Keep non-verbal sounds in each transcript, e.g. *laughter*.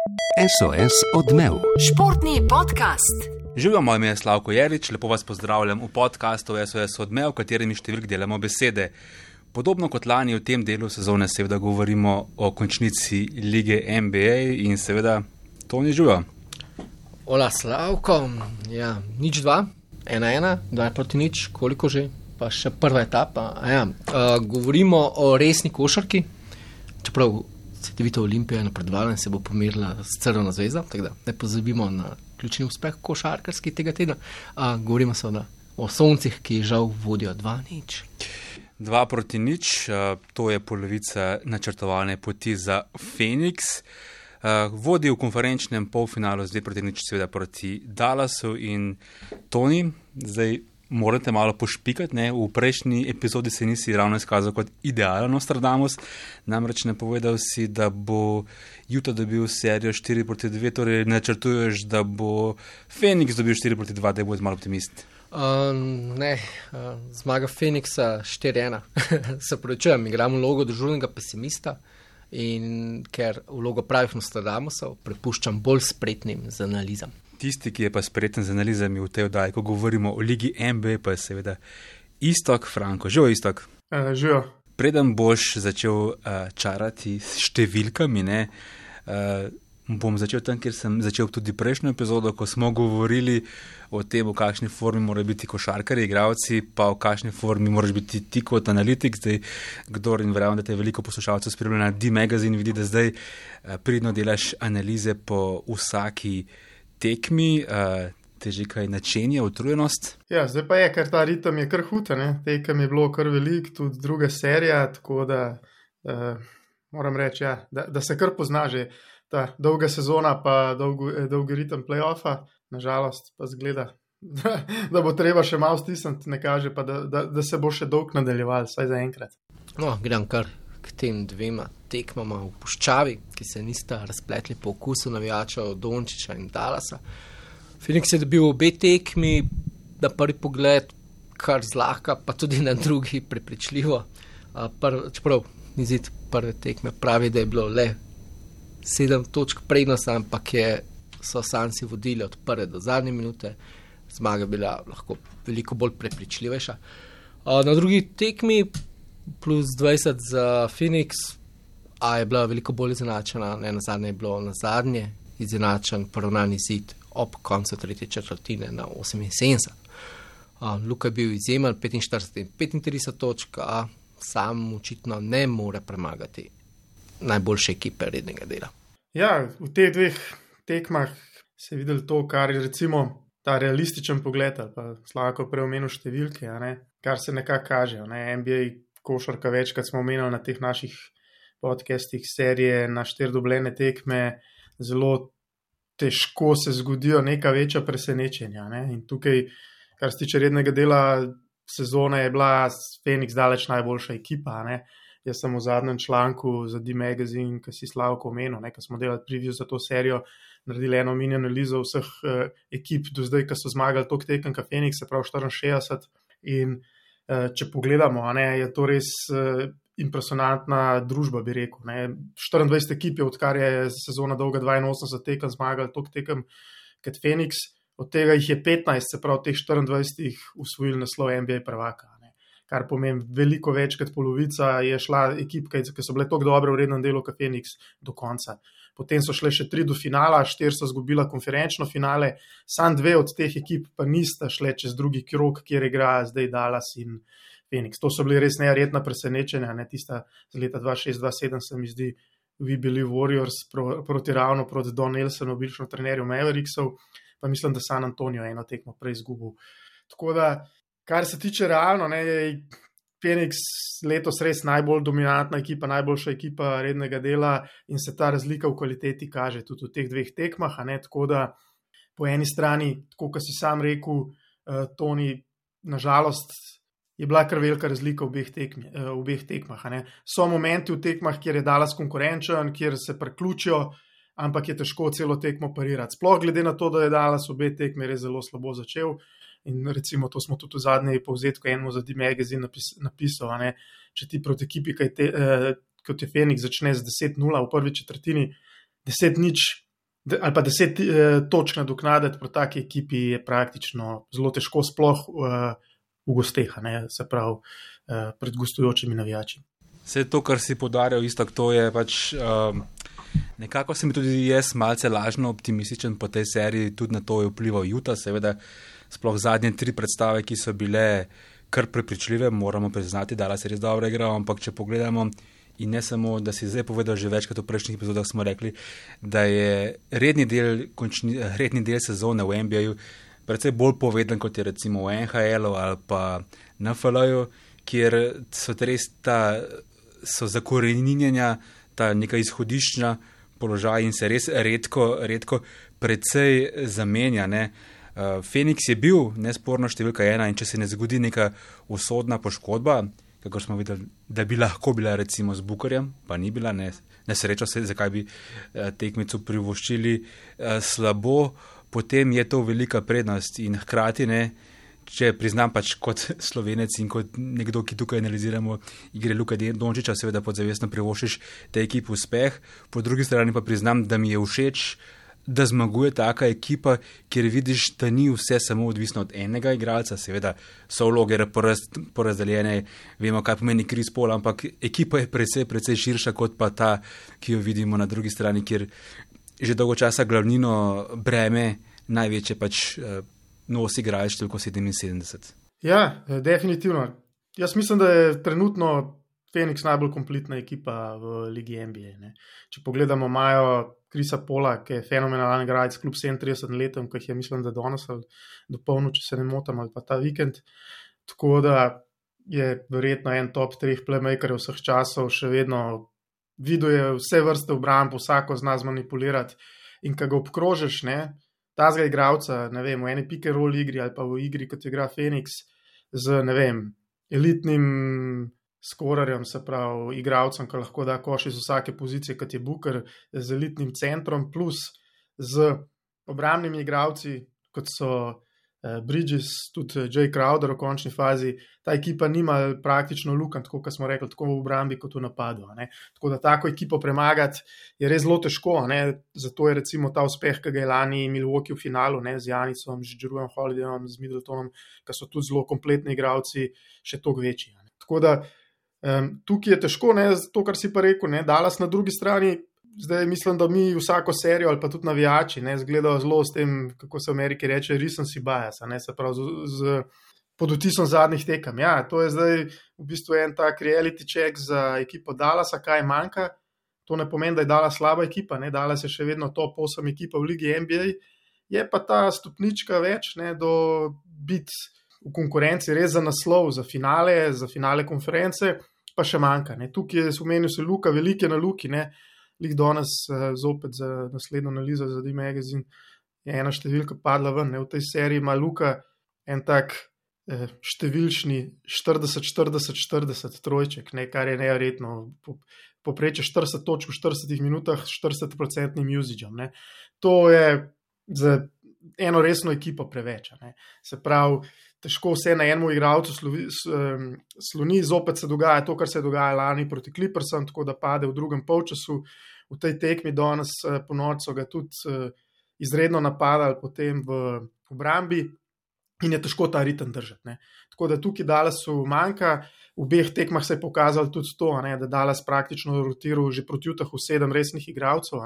SOS odmev. Športni podcast. Živijo, moje ime je Slavko Jerič, lepo vas pozdravljam v podkastu SOS odmev, v katerem številk delamo besede. Podobno kot lani v tem delu sezone, seveda govorimo o končnici lige NBA in seveda to ni živo. Ola, Slavko, ja, nič dva, ena, ena, dva proti nič, koliko že, pa še prva etapa. a Ja, uh, govorimo o resni košarki, čeprav se vidi Olimpija napredovala in se bo pomirila s Crveno zvezdo, tako da ne pozabimo na ključni uspeh košarkarski tega tedna. Uh, govorimo seveda o soncih, ki žal vodijo dva nič. Dva proti nič, to je polovica načrtovane poti za Phoenix. Vodi v konferenčnem polfinalu, zdaj proti nič, seveda proti Dallasu in Toni. Zdaj morate malo pošpikati, ne? v prejšnji epizodi se nisi ravno izkazal kot idealen Nostradamus, namreč ne povedal si, da bo Utah dobil serijo 4 proti 2, torej načrtuješ, da bo Phoenix dobil 4 proti 2, da bo malo optimist. Uh, ne, uh, zmaga Phoenixa 4-1. *laughs* Se pravičujem, igramo vlogo državnega pesimista in ker vlogo pravih Nostradamusov prepuščam bolj spretnim z analizam. Tisti, ki je pa spreten z analizami v tej oddaji, ko govorimo o ligi MB, pa je seveda istok, Franko, že o istok. Uh, Živijo. Preden boš začel uh, čarati s številkami, ne, uh, bom začel tam, kjer sem začel tudi prejšnjo epizodo, ko smo govorili o tem, v kakšni formi morajo biti košarkari, igravci, pa v kakšni formi moraš biti ti kot analitik. Zdaj, kdor in verjamem, da te veliko poslušalcev spremljalo na D-Magazine, vidi, da zdaj uh, pridno delaš analize po vsaki tekmi. Uh, Te že kaj načenja utrujenost? Ja, zdaj pa je, ker ta ritem je kar hud, tekem je bilo kar velik, tudi druga serija, tako da uh, moram reči, ja, da, da se kar pozna že ta dolga sezona, pa dolgo, eh, dolgi ritem playoffa, nažalost pa zgleda, *laughs* da, da bo treba še malo stisniti, ne kaže pa, da, da, da se bo še dolg nadaljeval, vsaj za enkrat. No, grem kar k tem dvema tekmama v Puščavi, ki se nista razpletli po okusu navijačev Dončiča in Dalasa. Phoenix je dobil obe tekmi, na prvi pogled, kar zlahka, pa tudi na drugi prepričljivo. Prv, čeprav ni zid prve tekme, pravi, da je bilo le sedem točk prednost, ampak je, so Sansi vodili od prve do zadnje minute, zmaga bila lahko veliko bolj prepričljivejša. A, Na drugi tekmi plus 20 za Phoenix, a je bila veliko bolj izenačena, ne na zadnje je bilo na zadnje izenačen poravnani zid ob koncu tretje četrtine na 78. Uh, Luka je bil izjemen, 45 in 35 točk, a sam očitno ne more premagati najboljše ekipe rednega dela. Ja, v teh dveh tekmah se je videlo to, kar je recimo ta realističen pogled, ali pa slabo preomenil številke, kar se nekako kaže. Ne, NBA košarka večkrat smo omenili na teh naših podcestih serije na štiri dobljene tekme, zelo težko se zgodijo neka večja presenečenja. Ne? In tukaj, kar se tiče rednega dela sezone, je bila Phoenix daleč najboljša ekipa. Ne? Jaz sem v zadnjem članku za D-Magazine, ki si slavko omenil, ki smo delali preview za to serijo, naredili eno mini analizo vseh uh, ekip do zdaj, ki so zmagali tok tekem, kot Phoenix, se pravi 64. In uh, če pogledamo, ne, je to res. Uh, Impresionantna družba, bi rekel. Ne. 24 ekip je, odkar je sezona dolga 82 tekem, zmagali tok tekem kot Phoenix, od tega jih je 15, se pravi, teh 24 jih usvojili naslov NBA prvaka. Ne. Kar pomeni, veliko več kot polovica je šla ekipka, ki so bile tako dobre v rednem delu kot Phoenix do konca. Potem so šle še tri do finala, štiri so izgubila konferenčno finale, sam dve od teh ekip pa nista šle čez drugi krok, kjer igra zdaj Dallas in. Phoenix. To so bili res neverjetna presenečenja, ne tista z leta 2006-2007, se mi zdi, vi bili Warriors pro, proti ravno proti Don Nelsonu, bivšemu trenerju Mavericksov, pa mislim, da San Antonijo eno tekmo prej izgubil. Tako da, kar se tiče realno, ne, je Phoenix letos res najbolj dominantna ekipa, najboljša ekipa rednega dela in se ta razlika v kvaliteti kaže tudi v teh dveh tekmah. Tako da, po eni strani, tako kot si sam rekel, uh, Toni, nažalost, je bila kar velika razlika v obeh, tekmi, v obeh tekmah. So momenti v tekmah, kjer je Dallas konkurenčen, kjer se priključijo, ampak je težko celo tekmo parirati. Sploh glede na to, da je Dallas obe tekme res zelo slabo začel. In recimo to smo tudi v zadnji povzetku enemu za D-Magazine napis, napisali. Ne. Če ti proti ekipi, te, eh, kot je Phoenix, začne z 10-0 v prvi četrtini, 10-0 de, ali pa deset eh, točk nadoknaditi proti taki ekipi je praktično zelo težko, sploh eh, v gosteh, se pravi eh, pred gostujočimi navijači. Vse to, kar si podaril, isto to je pač. Um... Nekako sem tudi jaz malce lažno optimističen po tej seriji, tudi na to je vplival Juta, seveda, sploh zadnje tri predstave, ki so bile kar prepričljive, moramo priznati, da se res dobro igra, ampak če pogledamo in ne samo, da si zdaj povedal, že večkrat v prejšnjih epizodah smo rekli, da je redni del, končni, redni del sezone v NBA-ju predvsej bolj poveden kot je recimo v NHL-u ali pa na FL-ju, kjer so res ta, so zakoreninjenja, ta neka izhodiščna položaj in se res redko, redko predvsej zamenja. Ne? Uh, Feniks je bil nesporno številka ena in če se ne zgodi neka usodna poškodba, kako smo videli, da bi lahko bila recimo z Bukarjem, pa ni bila, ne, ne srečo se, zakaj bi eh, tekmico privoščili eh, slabo, potem je to velika prednost in hkrati ne. Če priznam, pač kot slovenec in kot nekdo, ki tukaj analiziramo igre Luka Dončiča, seveda podzavestno privošiš tej ekipi uspeh, po drugi strani pa priznam, da mi je všeč uh, da zmaguje taka ekipa, kjer vidiš, da ni vse samo odvisno od enega igralca, seveda so vloge porazdeljene, vemo, kaj pomeni kriz pol, ampak ekipa je precej, precej širša kot pa ta, ki jo vidimo na drugi strani, kjer že dolgo časa glavnino breme največje pač eh, nosi igralec številko 77. Ja, eh, definitivno. Jaz mislim, da je trenutno Phoenix najbolj kompletna ekipa v Ligi NBA. Ne. Če pogledamo, imajo Krisa Pola, ki je fenomenalen igralec, kljub 37 letom, ki jih je, mislim, da danes ali dopolnil, če se ne motim, ali pa ta vikend. Tako da je verjetno en top treh playmakerjev vseh časov, še vedno viduje vse vrste obramb, vsako zna zmanipulirati in ko ga obkrožiš, ne, ta zga igralca, ne vem, v eni pike rol igri ali pa v igri, kot igra Phoenix, z, ne vem, elitnim skorarjem, se pravi, igravcem, ki lahko da koš iz vsake pozicije, kot je Booker, z elitnim centrom, plus z obramnimi igravci, kot so eh, Bridges, tudi J. Crowder v končni fazi. Ta ekipa nima praktično luken, tako kot smo rekli, tako v obrambi kot v napadu. Tako da tako ekipo premagati je res zelo težko. Zato je recimo ta uspeh, ki ga je lani Milwaukee v finalu ne, z Janicom, z Jerujom Holidayom, z Middletonom, ki so tudi zelo kompletni igravci, še toliko večji. Tako da Um, tukaj je težko, ne, to, kar si pa rekel, ne, Dalas na drugi strani. Zdaj mislim, da mi vsako serijo ali pa tudi navijači ne zgledajo zelo s tem, kako se v Ameriki reče, recency bias, ne, se pravi z, z podutisom zadnjih tekem. Ja, to je zdaj v bistvu en tak reality check za ekipo Dalasa, kaj manjka. To ne pomeni, da je Dalas slaba ekipa, ne, Dalas je še vedno top 8 ekipa v Ligi NBA, je pa ta stopnička več, ne, do biti v konkurenci res za naslov, za finale, za finale konference pa še manjka. Ne. Tukaj je spomenil se Luka, velike na Luki, ne. Lih danes uh, zopet za naslednjo analizo za The Magazine je ena številka padla ven. Ne. V tej seriji ima Luka en tak eh, številčni 40-40-40 trojček, ne, kar je neverjetno. Poprečje 40 točk v 40 minutah s 40-odstotnim usagem. To je za eno resno ekipo preveč. Se pravi, težko vse na enem igralcu sloni, zopet se dogaja to, kar se je dogajalo lani proti Clippersom, tako da pade v drugem polčasu. V tej tekmi danes eh, po noči so ga tudi eh, izredno napadali, potem v obrambi in je težko ta ritem držati. Ne. Tako da tukaj Dalasu manjka. V obeh tekmah se je pokazalo tudi to, ne, da Dalas praktično rotiral že proti Utahu sedem resnih igralcev,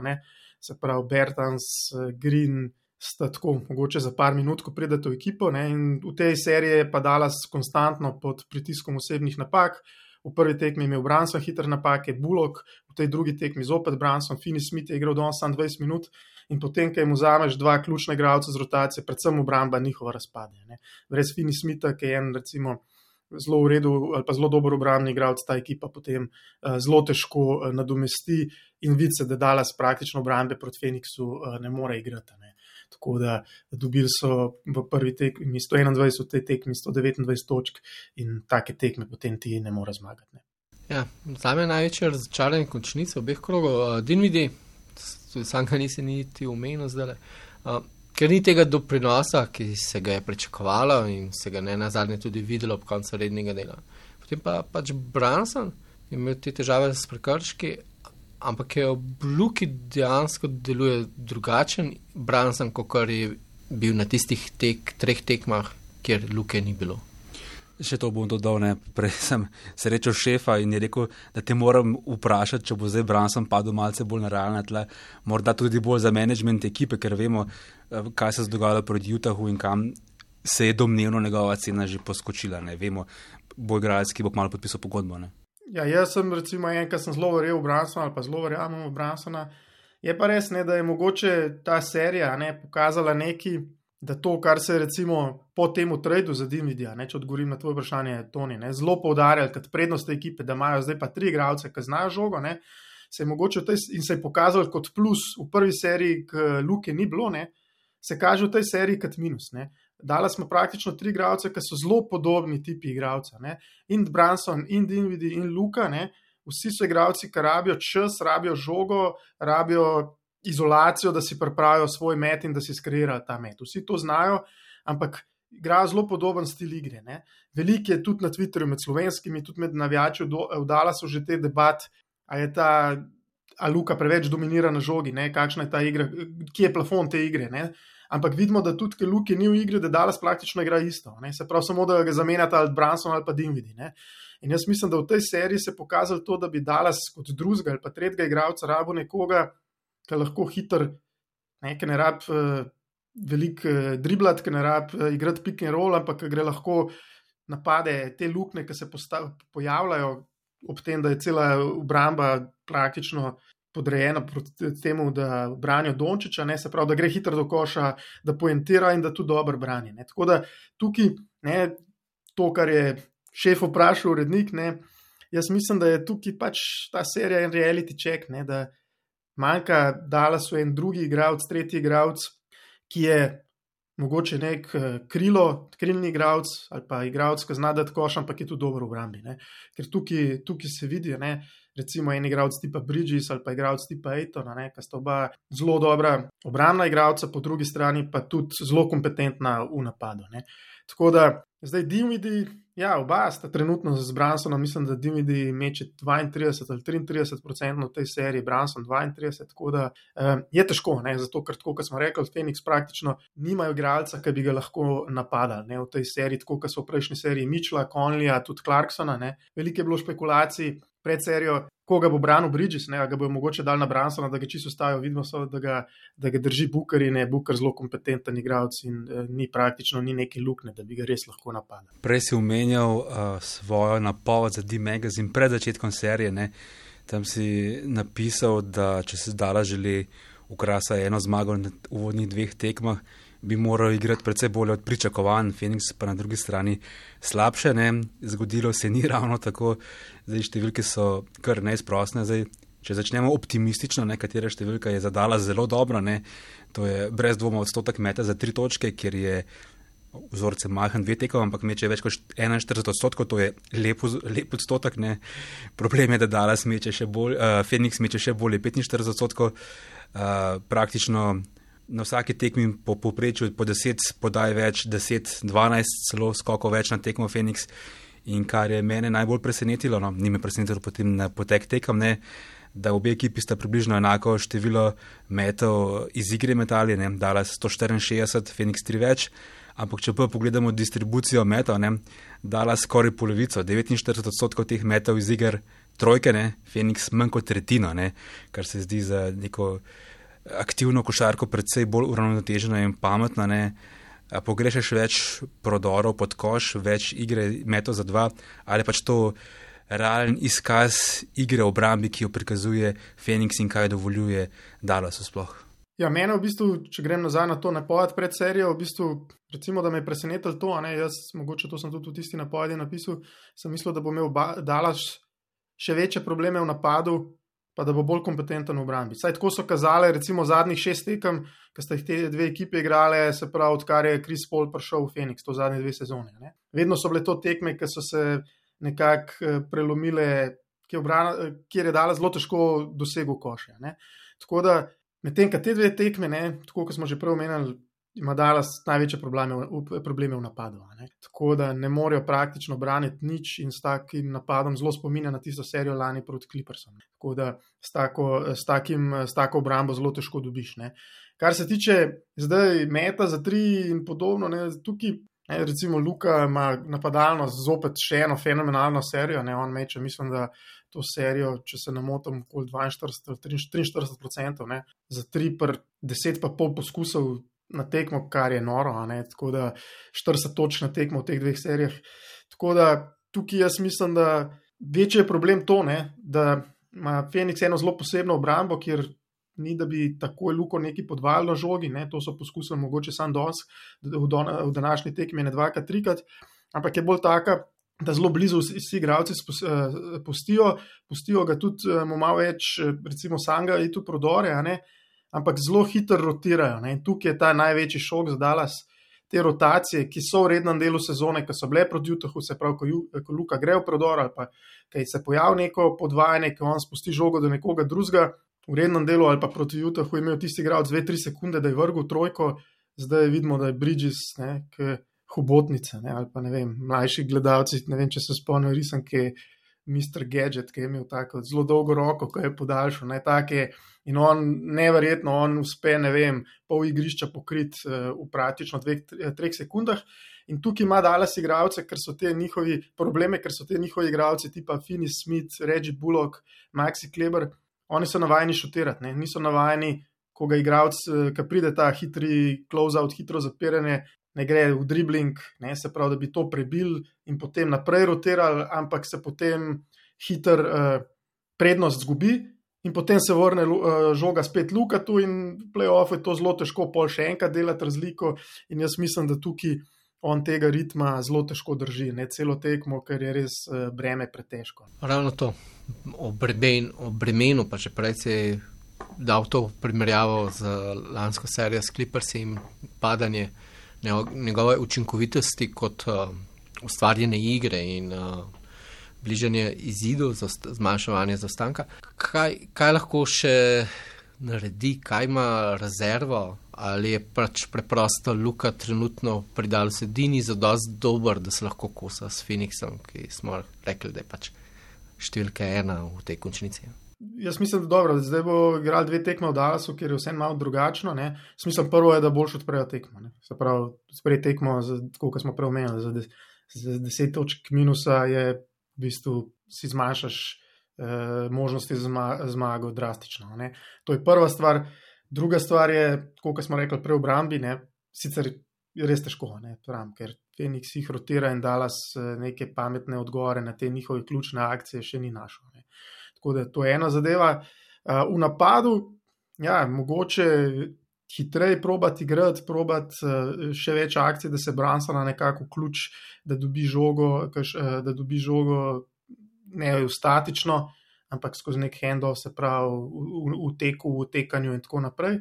se pravi Bertans, eh, Green sta tako, mogoče za par minut, ko pridete v ekipo. Ne, v tej seriji je pa Dallas konstantno pod pritiskom osebnih napak. V prvi tekmi je imel Branson hitre napake, Bullock, v tej drugi tekmi zopet Branson, Fini Smith je igral do 20 minut. In potem, ko jim vzameš dva ključna igralca z rotacije, predvsem obramba njihova razpade. Ne. Brez Fini Smitha, ki je en, recimo, zelo v redu ali pa zelo dober obrambni igralec, ta ekipa potem uh, zelo težko uh, nadomesti in vidi se, da Dallas praktično obrambe proti Phoenixu uh, ne more igrati. Ne. Tako da dobili so v prvi tekmi 121, v tej tekmi 129 točk in take tekme potem ti ne more zmagati. Ne. Ja, za me je največje razočaranje končnice obeh krogov. Uh, Dinvidi, sam ga nisi niti umenil zdaj. Uh, ker ni tega doprinosa, ki se ga je pričakovalo in se ga ne na zadnje tudi videlo ob koncu rednega dela. Potem pa pač Branson je imel te težave s prekrški, ampak je ob Luki dejansko deluje drugačen, Branson, kot je bil na tistih tek, treh tekmah, kjer Luke ni bilo. Še to bom dodal, ne. prej sem srečal šefa in je rekel, da te moram vprašati, če bo zdaj Branson padel malce bolj na realne tle, morda tudi bolj za management ekipe, ker vemo, eh, kaj se je dogajalo proti Utahu in kam se je domnevno njegova cena že poskočila. Ne. Vemo, bo igralec, ki bo malo podpisal pogodbo. Ne. Ja, jaz sem recimo en, ki sem zelo verjel v Bransona ali pa zelo verjamem v Bransona. Je pa res, ne, da je mogoče ta serija ne, pokazala nekaj, da to, kar se recimo po tem tradu za Dimidija, če odgovorim na tvoje vprašanje, Toni, ne, zelo poudarjali kot prednost ekipe, da imajo zdaj pa tri igralce, ki znajo žogo. Ne, se je mogoče tej, in se je pokazal kot plus v prvi seriji, ki Luke ni bilo, ne, se kaže v tej seriji kot minus. Ne. Dala smo praktično tri igralce, ki so zelo podobni tipi igralca. Ne? In Branson, in Dinvidi, in Luka. Ne? Vsi so igralci, ki rabijo čas, rabijo žogo, rabijo izolacijo, da si pripravijo svoj met in da si skreirajo ta met. Vsi to znajo, ampak igrajo zelo podoben stil igre. Veliko je tudi na Twitterju med slovenskimi, tudi med navijači, vdala so že te debat, a je ta. A Luka preveč dominira na žogi, ne? kakšna je ta igra, kje je plafon te igre. Ne? Ampak vidimo, da tudi, ker Luke ni v igri, da Dallas praktično igra isto. Ne? Se pravi, samo da ga zamenjata ali Branson ali pa Dinvidi. Ne? In jaz mislim, da v tej seriji se je pokazalo to, da bi Dallas kot drugega ali pa tretjega igralca rabo nekoga, ki lahko hiter, nekaj ne rab. Uh, Velik uh, driblat, ki ne rab uh, igrati pick and roll, ampak gre lahko napade te luknje, ki se pojavljajo, ob tem, da je cela obramba praktično podrejena proti temu, da branijo Dončiča, ne, se pravi, da gre hitro do koša, da poentira in da tudi dobro brani. Ne. Tako da tukaj ne, to, kar je šef vprašal, urednik, ne, jaz mislim, da je tukaj pač ta serija en reality check, ne, da manjka, da so en drugi igralec, tretji igralec, ki je. Mogoče nek eh, krilo, krilni igralec ali pa igralec, ki zna dati koš, ampak je tudi dobro v obrambi. Ker tukaj, tukaj se vidi, ne? Recimo en igralec tipa Bridges ali pa igralec tipa Aitona, ki sta oba zelo dobra obrambna igralca, po drugi strani pa tudi zelo kompetentna v napadu. Ne. Tako da zdaj Dimidi, ja, oba sta trenutno z Bransonom, mislim, da Dimidi meče 32 ali 33 odstotkov v tej seriji, Branson 32, tako da um, je težko, ne, zato ker, kot smo rekli, Phoenix praktično nimajo igralca, ki bi ga lahko napadali ne, v tej seriji, tako kot so v prejšnji seriji Mičla, Conleya, tudi Clarksona. Ne. Veliko je bilo špekulacij, pred serijo, koga bo branil Bridges, ne, ga bo mogoče dal na Bransona, da ga čisto stavijo. Vidimo, so, da, ga, da ga drži Booker in je Booker zelo kompetenten igralec in uh, ni praktično ni neki lukne, da bi ga res lahko napadal. Prej si omenjal uh, svojo napoved za D-Magazine pred začetkom serije. Ne. Tam si napisal, da če se zdala želi ukrasa eno zmago na uvodnih dveh tekmah, bi moral igrati precej bolje od pričakovanj, Phoenix pa na drugi strani slabše. Ne. Zgodilo se ni *laughs* ravno tako, zdaj številke so kar neizprostne. Zdaj, če začnemo optimistično, nekatera številka je zadala zelo dobro, ne. to je brez dvoma odstotek meta za tri točke, ker je. Vzorce mahen dve tekov, ampak meče več kot 41 odstotkov, to je lep, lep odstotek. Ne. Problem je, da Dallas meče še bolj, uh, Phoenix meče še bolje 45 odstotkov, uh, praktično na vsaki tekmi po povprečju po 10 podaj več, 10, 12, celo skoko več na tekmo Phoenix. In kar je mene najbolj presenetilo, no, ni me presenetilo potem na potek tekem, ne, da obe ekipi sta približno enako število metov iz igre metali, ne, dala 164, Phoenix 3 več. Ampak, če pa pogledamo distribucijo metov, ne, dala skoraj polovico, 49 odstotkov teh metov iz igre trojke, ne, Phoenix manj kot tretjino, ne, kar se zdi za neko aktivno košarko precej bolj uravnotežena in pametna. Ne? Pogrešaš več prodorov pod koš, več igre, meto za dva, ali pač to realen izkaz igre obrambi, ki jo prikazuje Phoenix in kaj dovoljuje Dallas sploh. Ja, mene v bistvu, če grem nazaj na to napoved pred serijo, v bistvu, recimo, da me je presenetilo to, ne, jaz, mogoče to sem tudi v tisti napovedi napisal, sem mislil, da bo imel Dallas še večje probleme v napadu, pa da bo bolj kompetenten v obrambi. Saj tako so kazale, recimo zadnjih šest tekem, ki sta jih te dve ekipe igrale, se pravi, odkar je Kris Paul prišel v Phoenix, to zadnje dve sezone. Ne? Vedno so bile to tekme, ki so se nekako eh, prelomile, kjer je dala zelo težko dosego koše. Ne? Tako da medtem, kad te dve tekme, ne, tako kot smo že prej omenjali, ima Dallas največje probleme, v- probleme v napadu. Ne? Tako da ne morejo praktično braniti nič in s takim napadom zelo spominja na tisto serijo lani proti Clippersom. Tako da s, tako, s, takim, s tako obrambo zelo težko dobiš. Ne? Kar se tiče zdaj meta za tri in podobno, ne, tukaj. Ne, recimo, Luka ima napadalno zopet še eno fenomenalno serijo. Ne, on meče, mislim, da to serijo, če se ne motim, okoli 42 ali 43 odstotkov, za 3 per 10 pa pol poskusov na tekmo, kar je noro, tako da 40 točk na tekmo v teh dveh serijah. Tako da tukaj jaz mislim, da večji je problem to, ne, da ima Phoenix eno zelo posebno obrambo, kjer ni, da bi takoj luko neki podvajal na žogi, ne, to so poskusili mogoče sam danes, v, don, v današnji tekmi ne dvakrat, trikrat, ampak je bolj taka, da zelo blizu vsi, spus- eh, pustijo, pustijo ga tudi eh, mu malo več, eh, recimo Sanga in tu prodore, a ne, ampak zelo hitro rotirajo. Ne, in tukaj je ta največji šok za Dallas. Te rotacije, ki so v rednem delu sezone, ki so bile proti Utahu, se pravi, ko, ko Luka gre v prodor ali pa kaj se pojavi neko podvajanje, ki on spusti žogo do nekoga drugega, v rednem delu ali pa proti Utahu je imel tisti igralec 2-3 sekunde, da je vrgel trojko, zdaj vidimo, da je Bridges, ne, k hobotnice, ne, ali pa ne vem, mlajši gledalci, ne vem, če se spomnijo risanke Mr. Gadget, ki je imel tako zelo dolgo roko, ko je podaljšal, ne take. In on, neverjetno, on uspe, ne vem, pol igrišča pokrit uh, v praktično dveh, tre- treh sekundah. In tukaj ima Dallas igralce, ker so te njihovi probleme, ker so te njihovi igralci, tipa Finney Smith, Reggie Bullock, Maxi Kleber, oni so navajeni šutirati, ne? niso navajeni, ko ga igralec, eh, ki pride ta hitri close-out, hitro zapiranje, ne gre v dribbling, ne? se pravi, da bi to prebil in potem naprej rotiral, ampak se potem hiter uh, prednost zgubi. In potem se vrne eh, žoga spet Lukatu, in v playoffu je to zelo težko, pol še enkrat delati razliko. In jaz mislim, da tukaj on tega ritma zelo težko drži, ne celo tekmo, ker je res eh, breme pretežko. Ravno to, o, bremen, o bremenu, pa če prej si dal to primerjavo z lansko serijo s Clippersi in padanje njegove učinkovitosti kot uh, ustvarjene igre in uh, bližanje izidov, zaost- zmanjševanje zaostanka. Kaj, kaj lahko še naredi, kaj ima rezervo, ali je pač preprosto Luka trenutno pridal sedini za dosti dober, da se lahko kosa s Phoenixom, ki smo rekli, da je pač številka ena v tej končnici. Jaz mislim, da dobro, da zdaj bo igral dve tekme v Dallasu, ker je vse malo drugačno. Ne. Smisel prvo je, da boljš odprejo tekmo. Ne. Se pravi, sprej tekmo, kot smo prej omenili, za, des, za deset točk minusa je v bistvu si zmanjšaš eh, možnosti za zma, zmago drastično. Ne. To je prva stvar. Druga stvar je, kot smo rekli, prej v obrambi, ne. sicer je res težko, ne, pravim, ker Phoenix jih rotira in Dallas eh, neke pametne odgovore na te njihove ključne akcije še ni našel. Ne. Tako da to je ena zadeva. Uh, v napadu, ja, mogoče hitreje probati igrati, probati uh, še več akcij, da se Bransona nekako vključ, da dobi žogo, uh, da dobi žogo ne statično, ampak skozi nek handoff, se pravi v, v, v teku, v tekanju in tako naprej.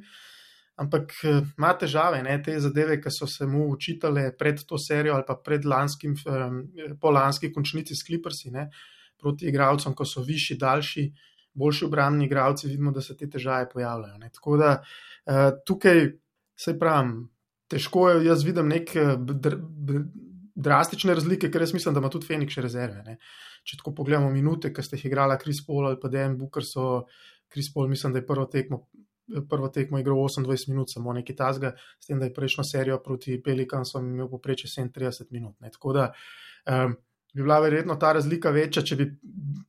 Ampak eh, ima težave, ne, te zadeve, ki so se mu učitale pred to serijo ali pa pred lanskim, po lanski končnici s Clippersi, ne, proti igralcem, ko so višji, daljši, boljši obrambni igralci, vidimo, da se te težave pojavljajo. Ne. Tako da uh, tukaj se pravim, težko je, jaz vidim neke dr, dr, drastične razlike, ker jaz mislim, da ima tudi Fenix še rezerve. Ne. Če tako pogledamo minute, ki ste jih igrala Kris Paul ali pa Dan Booker, so Kris Paul, mislim, da je prvo tekmo. Prvo tekmo je igral 28 minut, samo nekaj tasga, s tem, da je prejšnjo serijo proti Pelikansom imel poprečje 37 minut. Ne. Tako da um, bi bila verjetno ta razlika večja, če bi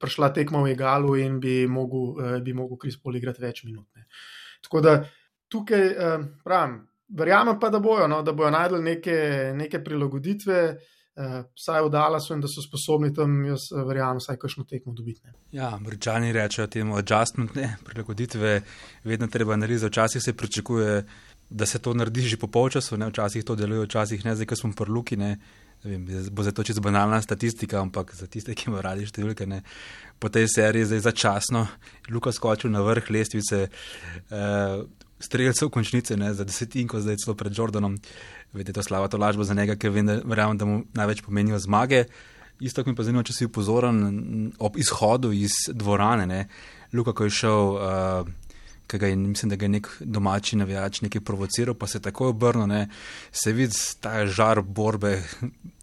prišla tekma v egalu in bi mogel, uh, bi mogel Kris Paul igrati več minut. Ne. Tako da tukaj um, pravim, verjamem pa, da bojo, no, da bojo najdel neke, neke prilagoditve. Uh, vsaj v Dallasu in da so sposobni tam, jaz uh, verjamem, vsaj kakšno tekmo dobiti. Ne. Ja, Američani rečejo temu adjustment, ne, prilagoditve, vedno treba narediti, včasih se pričakuje, da se to naredi že po polčasu, ne, včasih to deluje, včasih ne, zdaj, ko smo prluki, ne, vem, bo za to čisto banalna statistika, ampak za tiste, ki imajo radi številke, ne, po tej seriji zdaj začasno, Luka skočil na vrh lestvice, uh, streljcev končnice, ne, za desetinko, zdaj celo pred Jordanom, vedete, to slava to lažbo za njega, ker vem, da, verjamem, da mu največ pomenijo zmage. Isto, mi pa zanima, če si pozoren ob izhodu iz dvorane, ne, Luka, ko je šel uh, ki ga je, mislim, da ga je nek domači navijač nekaj provociral, pa se takoj obrnil, ne, se vidi ta žar borbe,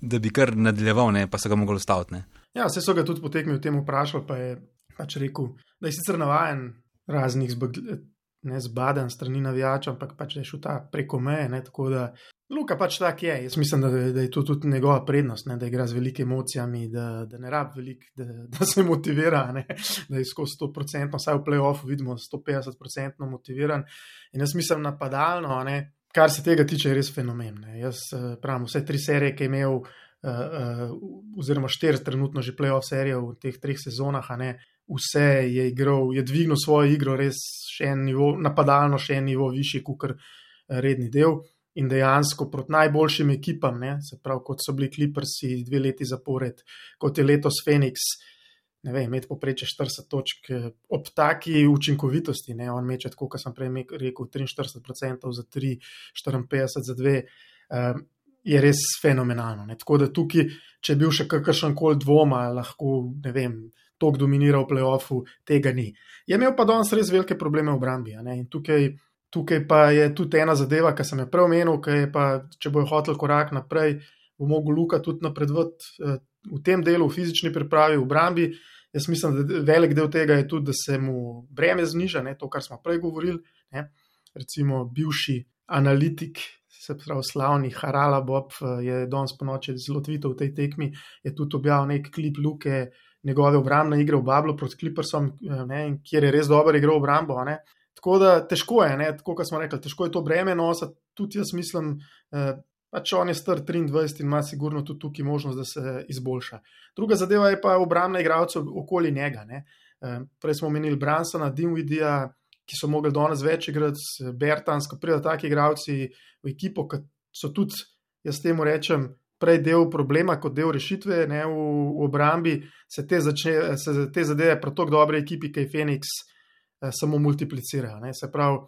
da bi kar nadaljeval, ne, pa se ga mogel staviti. Ja, vse so ga tudi potekmi v tem vprašali, pa je pač rekel, da je sicer navajen raznih ne zbaden strani navijača, ampak pač je šel ta preko meje. Ne, tako da Luka pač tak je. Jaz mislim, da, da je to tudi njegova prednost, ne, da igra z velikimi emocijami, da, da ne rab velik, da, *laughs* da se motivira, ne, da je skozi 100%, vsaj v playoffu vidimo 150% motiviran. In jaz mislim napadalno, ne, kar se tega tiče, je res fenomen. Ne. Jaz eh, pravim, vse tri serije, ki je imel. Uh, uh, oziroma, štiri trenutno že playoff serije v teh treh sezonah, ne, vse je igral, je dvignil svojo igro, res še en nivo, napadalno, še en nivo višji, kot redni del. In dejansko proti najboljšim ekipam, ne, se pravi, kot so bili Clippersi dve leti zapored, kot je letos Phoenix, ne vem, imeti poprečje 40 točk, ob taki učinkovitosti, ne, on meče, kot sem prej rekel, 43% za 3, 54 za 2, um, je res fenomenalno. Ne. Tako da tukaj, če je bil še kakršen koli dvoma, lahko, ne vem, tok dominiral v playoffu, tega ni. Je imel pa danes res velike probleme v obrambi. In tukaj, tukaj pa je tudi ena zadeva, ki sem jo prej omenil, ki je pa, če bo hotel korak naprej, bo mogel Luka tudi napredovati eh, v tem delu, v fizični pripravi, v obrambi. Jaz mislim, da velik del tega je tudi, da se mu breme zniža, ne, to, kar smo prej govorili. Ne. Recimo, bivši analitik, se pravi, slavni Harala Bob eh, je danes po noči zelo tvitev v tej tekmi, je tudi objavil nek klip Luke njegove obrambne igre v Bablu proti Clippersom, eh, ne, kjer je res dobro igral obrambo. Ne. Tako da težko je, ne, tako kot smo rekli, težko je to breme nositi. Tudi jaz mislim, eh, pač on je star 23 in ima sigurno tudi tukaj možnost, da se izboljša. Druga zadeva je pa obrambna igralca okoli njega. Ne. Eh, prej smo omenili Bransona, Dimwidija, ki so mogli danes več igrati, Bertans, ko pridejo taki igralci v ekipo, ki so tudi, jaz temu rečem, prej del problema kot del rešitve ne, v, v obrambi, se te, začne, se te zadeve pri tako dobrej ekipi, kot je Phoenix, eh, samo multiplicirajo. Ne. Se pravi,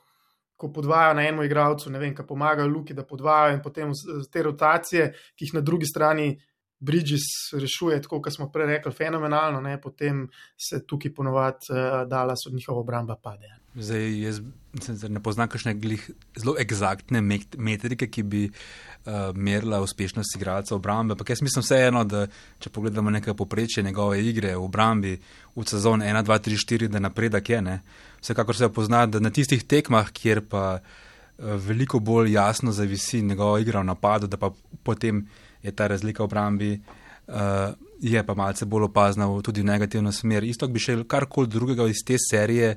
ko podvajajo na enem igralcu, ne vem, kaj pomagajo Luki, da podvajajo in potem te rotacije, ki jih na drugi strani. Bridges rešuje, tako kot smo prej rekli, fenomenalno, ne? potem se tukaj ponovadi uh, dala, so njihova obramba pade. Zdaj, jaz ne poznam kakšne zelo eksaktne metrike, ki bi uh, merila uspešnost igralca obrambe. Ampak jaz mislim vseeno, da če pogledamo nekaj poprečje njegove igre v obrambi v sezoni 1, 2, 3, 4, da napredek je. Ne? Vsekakor se pozna, da na tistih tekmah, kjer pa uh, veliko bolj jasno zavisi njegova igra v napadu, da pa potem je ta razlika v obrambi. Uh, je pa malce bolj opazna tudi v negativno smer. Isto bi še karkoli drugega iz te serije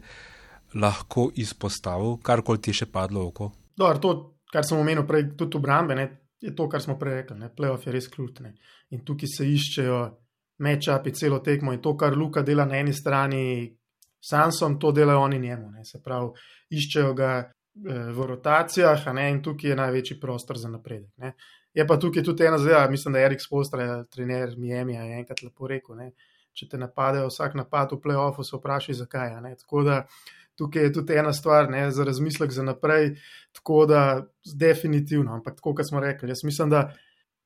lahko izpostavil, karkoli ti je še padlo v oko. Dobar, to, kar sem omenil prej, tudi obrambe, ne, je to, kar smo prej rekli. Playoff je res ključne. In tukaj se iščejo mečapi celo tekmo in to, kar Luka dela na eni strani, Sansom, to delajo oni njemu. Ne. Se pravi, iščejo ga eh, v rotacijah, ne, in tukaj je največji prostor za napredek. Ne. Je pa tukaj tudi ena zadeva, mislim, da je Erik Spostra, trener Miami, je enkrat lepo rekel. Ne, če te napadajo, vsak napad v playoffu, se vprašaj, zakaj. Tako da tukaj je tudi ena stvar ne, za razmislek za naprej. Tako da, definitivno, ampak tako, kot smo rekli, jaz mislim, da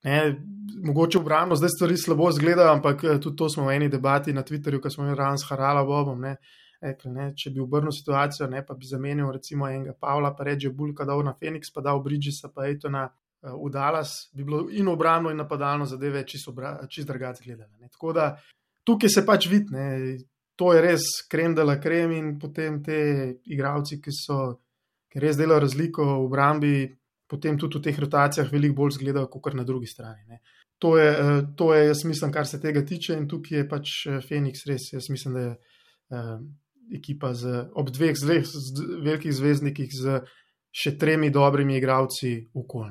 ne, mogoče obrambno zdaj stvari slabo izgledajo, ampak eh, tudi to smo v eni debati na Twitterju, ko smo imeli ran s Harala Bobom. Ne, Ekle, ne, če bi obrnil situacijo, ne, pa bi zamenil recimo enega Pavla, pa reče Bulka, da je na Phoenix, pa da je Bridgesa, pa je to na v Dallas, bi bilo in obrambno, in napadalno zadeve čisto čist drugače gledali. Tako da tukaj se pač vidi, to je res krem dela krem in potem te igravci, ki so, ki res delajo razliko v obrambi, potem tudi v teh rotacijah veliko bolj zgledajo, kot na drugi strani. Ne. To je, eh, to je, jaz mislim, kar se tega tiče, in tukaj je pač eh, Phoenix res. Jaz mislim, da je uh, ekipa z, ob dveh zve, z, velikih zvezdnikih z še tremi dobrimi igravci v kol.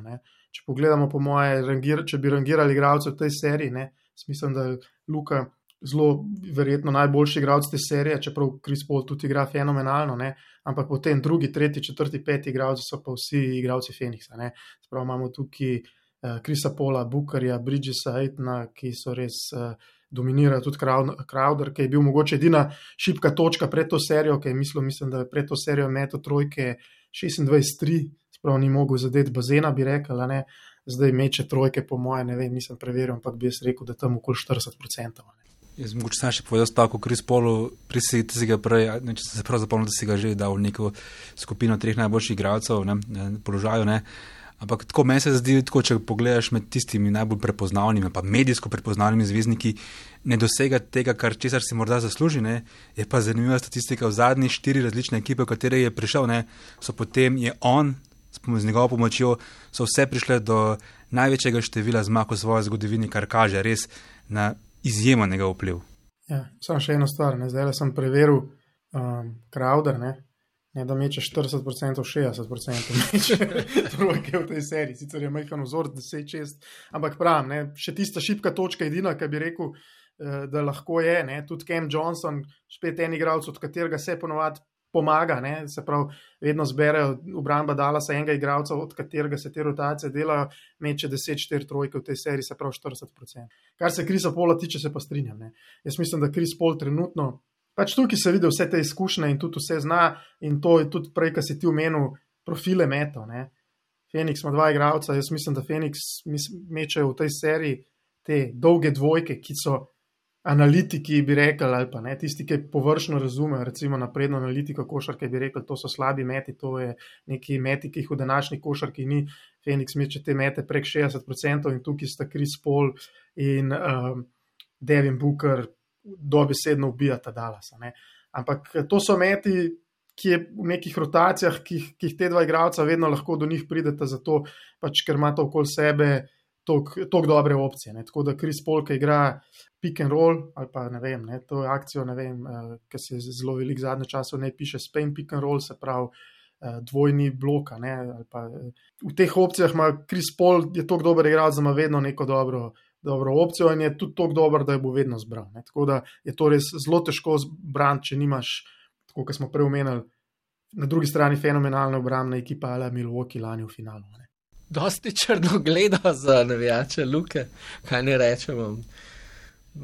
Če pogledamo, po moje, rangir, če bi rangirali igralce v tej seriji, ne, mislim, da je Luka zelo verjetno najboljši igralec te serije, čeprav Kris Paul tudi igra fenomenalno, ne, ampak potem drugi, tretji, četrti, peti igralci so pa vsi igralci Phoenixa. Spravo imamo tukaj Krisa uh, Pola, Bukarja, Bridgesa, Aitna, ki so res. Uh, Dominira tudi Crowder, ki je bil mogoče edina šipka točka pred to serijo, ki je mislil, mislim, da je pred to serijo meto trojke 26-3, Sprav ni mogel zadeti bazena, bi rekel, ne? zdaj meče trojke, po moje, ne vem, nisem preveril, ampak bi jaz rekel, da tam okoli 40%. Ne? Jaz mogoče sem še povedal stavko Kris Polu, prisegite si ga prej, ne, če sem se prav zapomnil, da si ga že dal v neko skupino treh najboljših igralcev ne, na položaju. Ne. Ampak tako meni se zdi, tako, če pogledaš med tistimi najbolj prepoznavnimi, pa medijsko prepoznavnimi zvezdniki, ne dosega tega, kar česar si morda zasluži. Ne. Je pa zanimiva statistika v zadnjih štiri različne ekipe, v katere je prišel, ne, so potem je on, z njegovo pomočjo, so vse prišle do največjega števila zmag v svoji zgodovini, kar kaže res na izjemen vpliv. Ja, samo še eno stvar, ne? zdaj sem preveril um, Crowder, ne? ne da meče 40%, 60% meče trojke v tej seriji, sicer je majhen vzor 10-6, ampak pravim, ne? še tista šipka točka edina, ki bi rekel, uh, da lahko je, ne? tudi Cam Johnson, spet en igralec, od katerega se ponovadi pomaga, ne? se pravi, vedno zberejo obramba dala se enega igralca, od katerega se te rotacije delajo, meče 10-4 trojke v tej seriji, se pravi 40%. Kar se Krisa Pola tiče, se pa strinjam. Ne? Jaz mislim, da Kris Pol trenutno, pač tukaj se vidi vse te izkušnje in tudi vse zna in to je tudi prej, kar si ti omenil, profile meto. Ne? Phoenix ima dva igralca, jaz mislim, da Phoenix mečejo v tej seriji te dolge dvojke, ki so analitiki bi rekli, ali pa ne, tisti, ki površno razumejo, recimo napredno analitiko košarke, bi rekli, to so slabi meti, to je neki meti, ki jih v današnji košarki ni. Phoenix meče te mete prek 60% in tukaj sta Chris Paul in um, Devin Booker dobesedno ubijata Dallas. Ampak to so meti, ki je v nekih rotacijah, ki, ki jih te dva igralca vedno lahko do njih pridete, zato pač ker imate okoli sebe tako dobre opcije. Ne. Tako da Kris Polk igra pick and roll ali pa ne vem, ne, to je akcijo, ne vem, uh, eh, ki se zelo velik zadnje čase ne piše Spain pick and roll, se pravi uh, dvojni blok. Ne, pa, uh, v teh opcijah ima Kris Polk, je tako dober igralec, da ima vedno neko dobro. Dobro opcijo in je tudi tako dober, da jo bo vedno zbral. Ne. Tako da je to res zelo težko zbrati, če nimaš, kot smo prej omenili, na drugi strani fenomenalna obrambna ekipa ali Milwaukee lani v finalu. Ne dosti črno gleda za navijače Luke, kaj ne rečemo.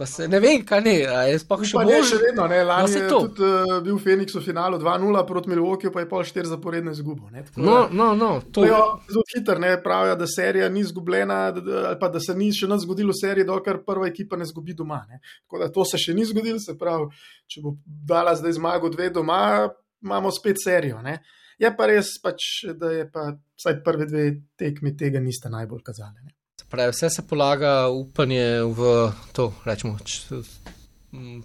Se, ne vem, kaj ne, je sploh še bolj. Ne, še vedno, ne, lani no, je to. tudi uh, bil Phoenix v finalu 2-0 proti Milwaukee, pa je pol 4 zaporedne izgubo. No, no, no, to je zelo hitro, ne, pravijo, da serija ni izgubljena, ali pa da se ni še nič zgodilo v seriji, dokler prva ekipa ne zgubi doma. Ne. Tako da to se še ni zgodilo, se pravi, če bo dala zdaj zmago dve doma, imamo spet serijo. Ne. Je pa res, pač, da je pa vsaj prve dve tekmi tega niste najbolj kazali. Pravi, vse se polaga upanje v to, rečemo,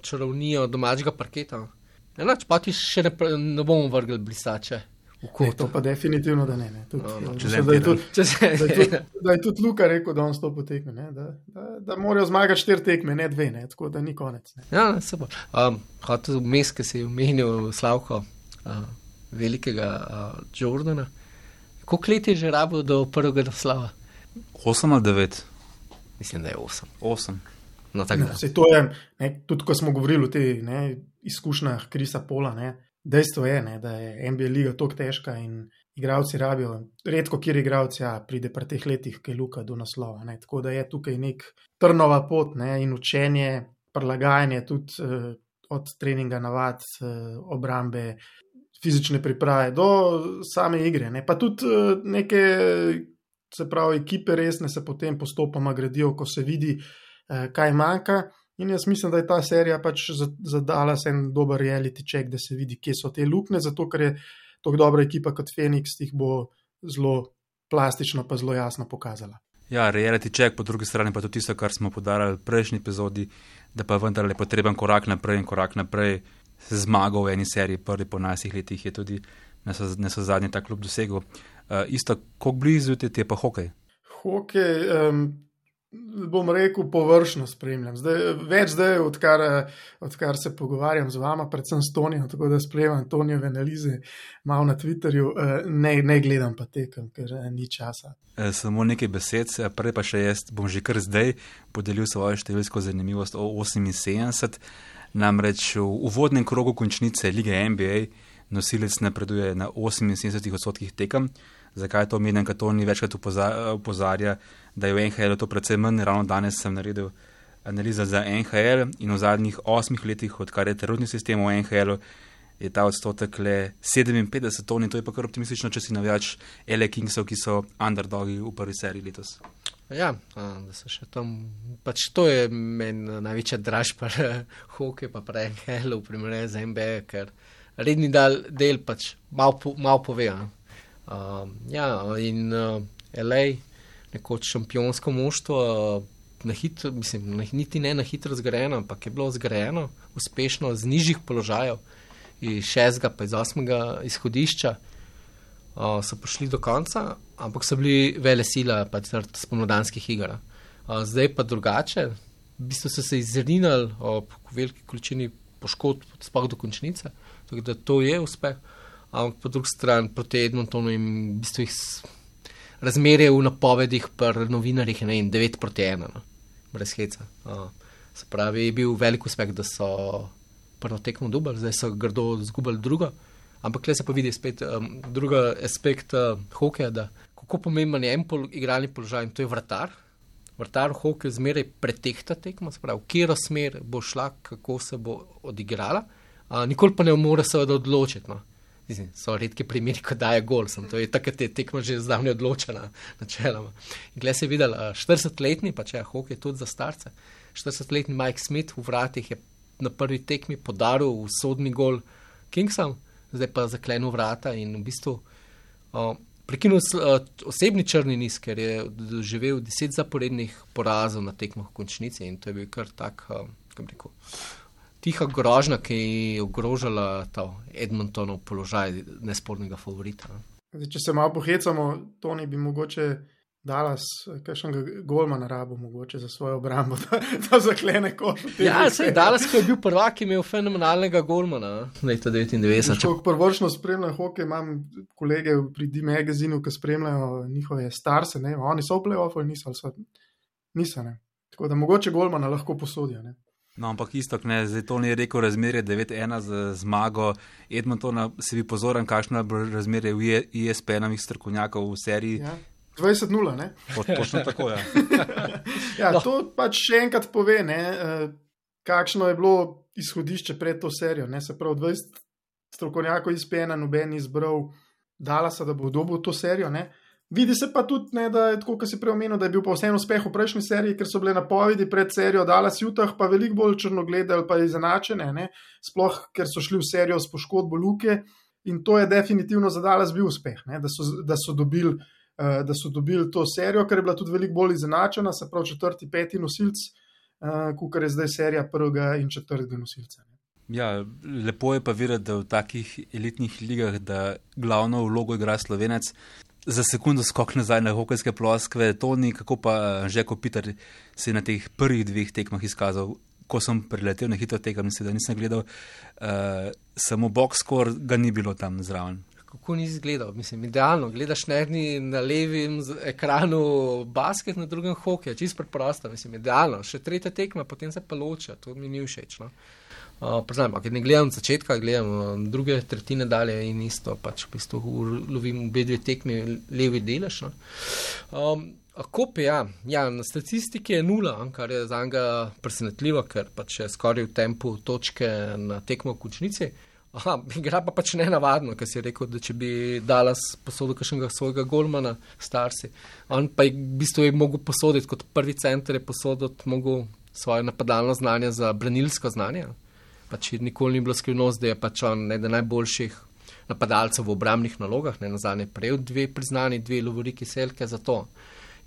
čarovnijo domačega parketa. Enač pa ti še ne, ne bomo vrgli blisače. Ne, to pa definitivno, da ne. ne. Tud, no, no, če da, je tudi, se, da, je tudi, da je tudi Luka rekel, da on sto potekne, da, da, da morajo zmagati štiri tekme, ne dve, ne, tako da ni konec. Ne. Ja, se bo. Um, Hotel vmes, ki si omenil Slavko. Uh, velikega uh, Jordana. Koliko let je že rabo do prvega naslova? 8 ali 9? Mislim, da je 8. 8. No, tako da. Se to je, ne, tudi ko smo govorili o teh izkušnjah Krisa Pola, ne, dejstvo je, ne, da je NBA liga tako težka in igravci rabijo, redko kjer igravci ja, pride pri teh letih, ki je luka do naslova. Ne, tako da je tukaj nek trnova pot ne, in učenje, prilagajanje tudi uh, od treninga navad, uh, obrambe, fizične priprave, do same igre. Ne. Pa tudi eh, neke, se pravi, ekipe resne se potem postopoma gradijo, ko se vidi, eh, kaj manjka. In jaz mislim, da je ta serija pač zadala se en dober reality check, da se vidi, kje so te luknje, zato ker je tako dobra ekipa kot Phoenix, jih bo zelo plastično, pa zelo jasno pokazala. Ja, reality check, po drugi strani pa tudi tisto, kar smo podarili v prejšnji epizodi, da pa vendarle potreben korak naprej in korak naprej zmagal v eni seriji, prvi po najsih letih je tudi ne so zadnji ta klub dosegel. Uh, isto, kako blizu ti je pa hokej? Hokej, um, bom rekel, površno spremljam. Zdaj, več zdaj, odkar, odkar se pogovarjam z vama, predvsem s Tonijo, tako da spremljam Tonijeve analize, malo na Twitterju, uh, ne, ne gledam pa tekem, ker uh, ni časa. E, samo nekaj besed, prej pa še jaz bom že kar zdaj podelil svojo številsko zanimivost o 78. Namreč v uvodnem krogu končnice lige NBA nosilec napreduje na 78 odstotkih tekem. Zakaj to menim, ker to ni večkrat upozarja, da je v NHL to predvsem manj. Ravno danes sem naredil analizo za NHL in v zadnjih osmih letih, odkar je trenutni sistem v NHL, je ta odstotek le 57 ton in to je pa kar optimistično, če si navijač L.A. Kingsov, ki so underdogi v prvi seriji letos. Ja, da so še tam. Pač to je meni največja dražba, *laughs* hokej pa prej Helo v primerjavi z MB, ker redni del, del pač malo po, mal pove. a. Um, ja, in uh, LA, nekoč šampionsko moštvo, uh, na hitro, mislim, na, niti ne na hitro zgrajeno, ampak je bilo zgrajeno uspešno z nižjih položajev, iz šestega pa iz osmega izhodišča uh, so prišli do konca, ampak so bili vele sila pač zaradi spomladanskih iger. Uh, zdaj pa drugače, v bistvu so se izrinili ob veliki količini poškodb, sploh do končnice, tako da to je uspeh. Ampak po drugi strani proti Edmontonu in v bistvu jih razmerje v napovedih pri novinarjih je ne vem, 9 proti 1, no. brez heca. Uh, se pravi, je bil velik uspeh, da so prvo tekmo dubali, zdaj so grdo zgubili drugo. Ampak le se pa vidi spet um, drugi aspekt uh, hokeja, da kako pomemben je en pol, igralni položaj in to je vratar. Vratar v hokeju zmeraj pretehta tekmo, se pravi, v katero smer bo šla, kako se bo odigrala, uh, nikoli pa ne more seveda odločiti. No. Mislim, so redki primeri, ko daje gol, sem to je takrat je tekma že zdavnaj odločena, načeloma. In glede se je videl, uh, 40-letni, pa če je hokej tudi za starce, 40-letni Mike Smith v vratih je na prvi tekmi podaril usodni gol Kingsom, zdaj pa zaklenil vrata in v bistvu uh, prekinil uh, osebni črni niz, ker je doživel deset zaporednih porazov na tekmah v končnici in to je bil kar tak, uh, kako bi rekel, tiha grožnja, ki je ogrožala ta Edmontonov položaj nespornega favorita. Zdaj, če se malo pohecamo, Toni bi mogoče Dallas, kakšnega golmana rabo mogoče za svojo obrambo, *laughs* da, da zaklene koš. tem Ja, se je danes, ko je bil prvak, je imel fenomenalnega golmana, no, leta 99. če- Ko prvršno spremljam hokej, imam kolege pri D-magazinu, ki spremljajo njihove starse, ne, oni so v playoffu in niso, ali so, niso, ne. Tako da mogoče golmana lahko posodijo, ne. No, ampak isto, ne, zdaj to ni rekel razmerje 9-1 za zmago Edmontona. Se vi pozoren, kakšno je razmerje v E- ISP-novih strokovnjakov v seriji. Ja. 20-0, ne. Točno tako je. Ja, no. *laughs* To pač še enkrat pove, ne, eh, kakšno je bilo izhodišče pred to serijo. Ne. Se pravi, 20 strokovnjakov iz PN, noben izbral Dalasa, da bo dobil to serijo. Ne. Vidi se pa tudi, ne, da je tako, kot si prej omenil, da je bil pa vseeno uspeh v prejšnji seriji, ker so bile napovedi pred serijo Dallas Jutah pa veliko bolj črnoglede ali pa izenačene, ne. sploh ker so šli v serijo s poškodbo Luke. In to je definitivno za Dallas bil uspeh, ne, da so, da so dobili uh, da so dobili to serijo, ker je bila tudi veliko bolj izenačena, se pravi četrti, peti nosilc, uh, kot je zdaj serija prvega in četrtega nosilca. ne. Ja, lepo je pa videti, da v takih elitnih ligah, da glavno vlogo igra slovenec. Za sekundo skok nazaj na hokejske ploskve, to ni kako pa že Kopitar se je na teh prvih dveh tekmah izkazal. Ko sem priletel na hitro tekmo, mislim, da nisem gledal, uh, samo box score ga ni bilo tam zraven. Kako ni izgledal? Mislim, idealno. Gledaš nerni na levem ekranu basket, na drugem hokej, čist preprosto. Mislim, idealno. Še tretja tekma, potem se pa loča, to mi ni všeč. No? Priznam, ampak ne gledam od začetka, gledam uh, druge tretjine dalje in isto, pač v bistvu lovim obe dve tekmi, levi delež. No? Um, Kop je, ja. ja, na statistiki je nula, kar je za njega presenetljivo, ker pač je skoraj v tempu točke na tekmo v končnici. Aha, igra pa pač ne navadno, ker si rekel, da če bi Dallas posodil kakšnega svojega golmana, starsi. On pa je v bistvu je mogel posoditi kot prvi center, je posoditi mogel svoje napadalno znanje za branilsko znanje. Pač nikoli ni bilo skrivnost, da je pač on eden najboljših napadalcev v obrambnih nalogah, ne na zadnje prejel dve priznani, dve lovoriki selke za to.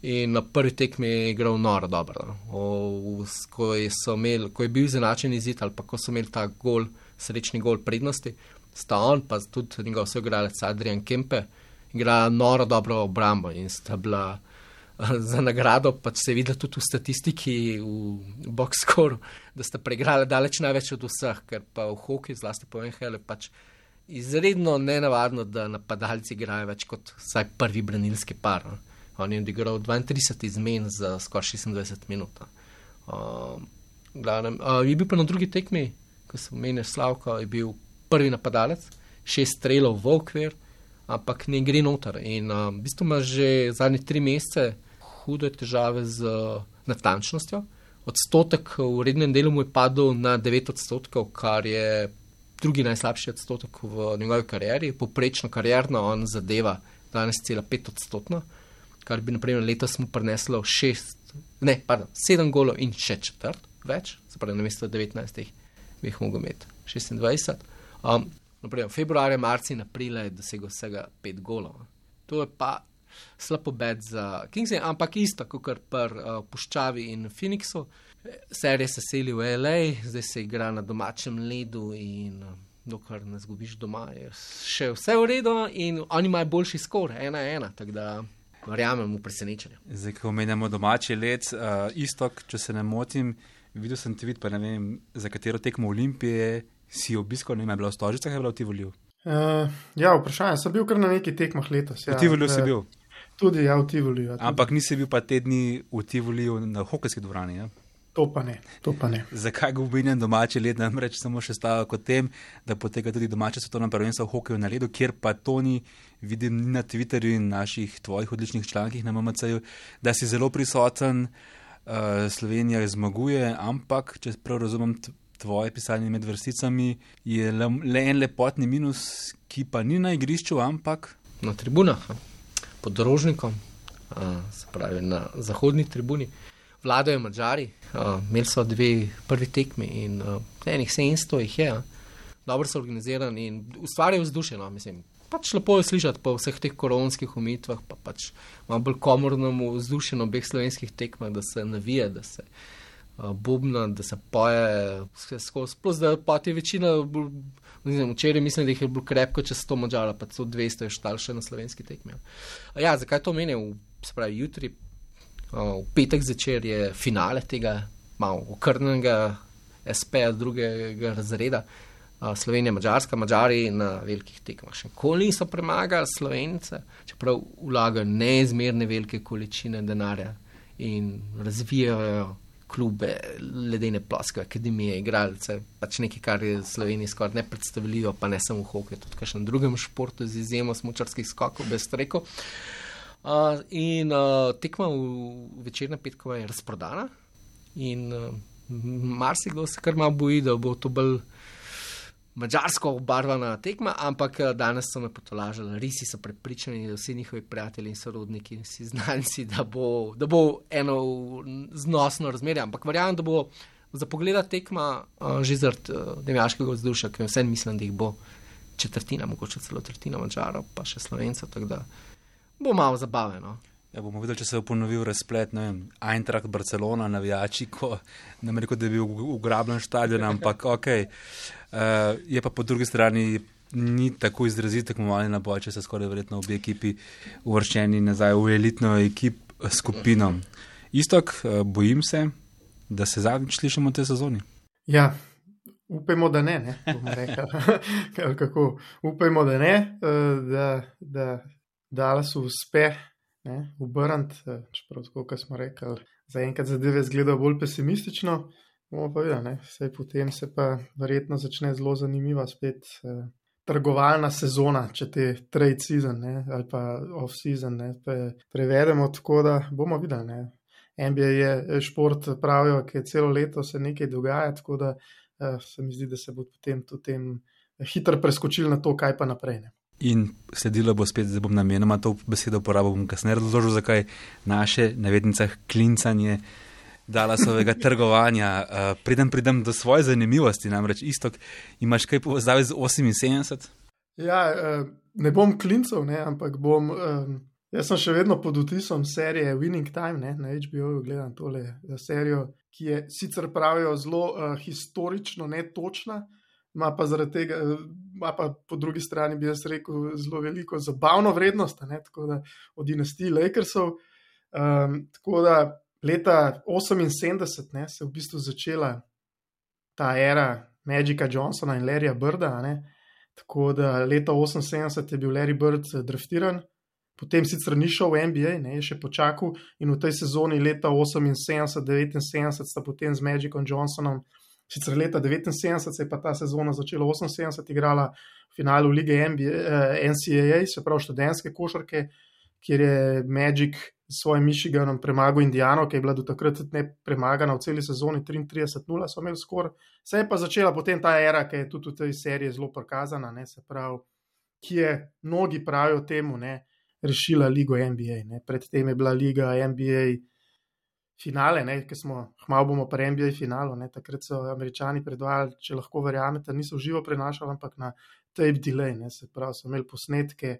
In na prvi tekmi je igral noro dobro. no. O, Ko je, so imeli, ko je bil izenačen izid ali pa ko so imeli ta gol, srečni gol prednosti, sta on pa tudi njegov soigralec Adrian Kempe igra noro dobro obrambo in sta bila za nagrado, pač se je videlo tudi v statistiki, v boxscoru, da sta preigrala daleč največ od vseh, ker pa v hokeju, zlasti po NHL, pač izredno nenavadno, da napadalci igrajo več kot vsaj prvi branilski par. No. On je odigral 32 izmen za skoraj 26 minut. Um, glavnem, uh, je bil pa na drugi tekmi, ko sem omenil Slavko, je bil prvi napadalec, šest strelov v okvir, ampak ne gre noter. In uh, v bistvu ima že zadnje tri mesece hude težave z natančnostjo. Odstotek v rednem delu mu je padel na 9 odstotkov, kar je drugi najslabši odstotek v njegovi karieri. Poprečno karjerno on zadeva 12,5 odstotno. kar bi naprimer letos smo prineslo šest, ne, pardon, sedem golov in še četrt več, se pravi, na mesto 19 bi jih mogel imeti 26. Um, naprimer, februarja, marca in aprila je dosegel vsega pet golov. To je pa slab obet za Kingsley, ampak isto kot pri uh, Puščavi in Phoenixu. Serija se seli v LA, zdaj se igra na domačem ledu in uh, dokler ne zgubiš doma, je še vse v redu in oni imajo boljši skor, ena ena. Tako da verjamem v presenečenje. Zdaj, ko omenjamo domači led, uh, istok, če se ne motim, videl sem vid, pa ne vem, za katero tekmo Olimpije si obiskal, ne vem, je bila v Stožicah, je bila v Tivoliju. Uh, ja, vprašanje. Sem bil kar na neki tekmah letos. Ja, v Tivoliju si bil. Tudi ja, v Tivoliju. Ja, Ampak nisi bil pa tedni v Tivoliju na hokejski dvorani. Ja? To pa ne, to pa ne. Zakaj govorim domači led, namreč samo še stavek o tem, da poteka tudi domače svetovno prvenstvo v hokeju na ledu, kjer pa to ni, vidim na Twitterju in naših tvojih odličnih člankih na MMC-ju, da si zelo prisoten, uh, Slovenija zmaguje, ampak, če prav razumem tvoje pisanje med vrsticami, je le, le en lepotni minus, ki pa ni na igrišču, ampak. Na tribunah, pod rožnikom, uh, se pravi na zahodni tribuni vladajo Mačari, imeli so dve prvi tekmi in enih 700 jih je, dobro so organizirani in ustvarjajo vzdušje. No, mislim, pač lepo je slišati po vseh teh koronskih umitvah, pa pač malo bolj komorno vzdušje na obeh slovenskih tekmah, da se navije, da se uh, bubna, da se poje skozi. Plus, da pa ti večina. Včeraj mislim, da jih je bilo krepko čez 100 mačara, pa so 200 štal še na slovenski tekmi. Ja, zakaj to menim? Se pravi, jutri v petek zvečer je finale tega malo okrnjenega SP-ja drugega razreda. Slovenija, Mačarska, Mačari na velikih tekmah. Še nikoli niso premagali Slovence, čeprav vlagajo neizmerne velike količine denarja in razvijajo klube, ledene ploske, akademije, igralce. Pač nekaj, kar je Sloveniji skoraj ne predstavljivo, pa ne samo v hokeju, tudi v kakšnem drugem športu, z izjemo smočarskih skokov, brez reko. Uh, in uh, tekma v večernem petku je razprodana, in uh, marsikdo se kar malo boji, da bo to bolj mačarsko obarvana tekma, ampak danes so me potolažili, risi so prepričani, da vsi njihovi prijatelji in sorodniki in vsi znanci, da bo, da bo eno znosno razmerje. Ampak verjamem, da bo za pogled tekma uh, že zaradi uh, demjaškega vzdušja, ker vsem mislim, da jih bo četrtina, mogoče celo tretjina mačarov, pa še slovencev bo malo zabaveno. Ja, bomo videli, če se bo ponovil razplet, vem, Eintracht, Barcelona, navijači, ko ne vem, da je bil ugrabljen stadion, ampak *laughs* ok. Uh, je pa po drugi strani ni tako izrazito tekmovanje na boj, če se skoraj verjetno obi ekipi uvrščeni nazaj v elitno ekip skupino. Istok, uh, bojim se, da se zadnjič slišimo v tej sezoni. Ja. Upajmo, da ne, ne bomo rekli. *laughs* Upajmo, da ne, da, da dala so uspeh, obrniti, eh, čeprav tako, kot smo rekli, zaenkrat zadeve izgledajo bolj pesimistično. Bomo pa videli, vse potem se pa verjetno začne zelo zanimiva spet. Eh, Trgovalna sezona, če te trade season ne, ali pa off season ne, prevedemo tako, da bomo videli. Ne. NBA je šport, pravijo, ki je celo leto se nekaj dogaja, tako da uh, se mi zdi, da se bo potem tudi hitro preskočil na to, kaj pa naprej. Ne. In sledilo bo spet, da bom namenoma to besedo uporabil, bom kasneje razložil, zakaj naše, na vednicah, klincanje dala svojega trgovanja. Uh, *laughs* Preden pridem do svoje zanimivosti, namreč isto, imaš kaj povezave z 78? Ja, uh, ne bom klincal, ne, ampak bom. Um, jaz sem še vedno pod vtisom serije Winning Time, ne, na HBO gledam tole serijo, ki je sicer pravijo zelo uh, historično netočna ima pa zaradi tega, ima pa po drugi strani, bi jaz rekel, zelo veliko zabavno vrednost, ne, tako da od dinastije Lakersov. Um, tako da leta 78 ne, se je v bistvu začela ta era Magika Johnsona in Larryja Birda. Ne, tako da leta 78 je bil Larry Bird eh, draftiran. Potem sicer ni šel v NBA, ne, je še počakal in v tej sezoni leta 78-79 sta potem z Magicom Johnsonom uh, Sicer leta 79 se je pa ta sezona začela, 78 igrala v finalu lige NBA, eh, NCAA, se pravi študentske košarke, kjer je Magic s svojim Michiganom premagal Indijano, ki je bila do takrat ne premagana v celi sezoni, 33-0 so imeli skor. Se je pa začela potem ta era, ki je tudi v tej seriji zelo prikazana, ne, se pravi, ki je mnogi pravijo temu, ne, rešila ligo NBA. Ne. Predtem je bila liga NBA finale, ki smo, hmalo bomo pri NBA finalu. Ne. Takrat so američani predvajali, če lahko verjamete, niso živo prenašali, ampak na tape delay, ne. se pravi, so imeli posnetke.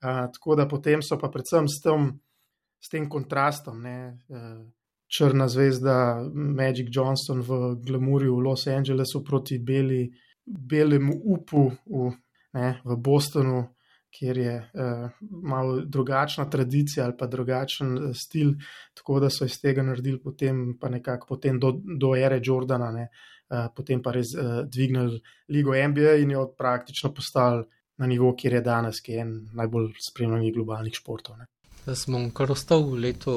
Uh, tako da potem so pa predvsem s tem, s tem kontrastom, ne, uh, črna zvezda Magic Johnson v Glamourju v Los Angelesu proti beli, belemu upu v, ne, v Bostonu, kjer je uh, malo drugačna tradicija ali pa drugačen uh, stil, tako da so iz tega naredili potem pa nekako potem do, do ere Jordana, ne, uh, potem pa res uh, dvignili ligo NBA in jo praktično postavili na nivo, kjer je danes, ki je en najbolj spremljenih globalnih športov. Ne. Da smo kar ostali v letu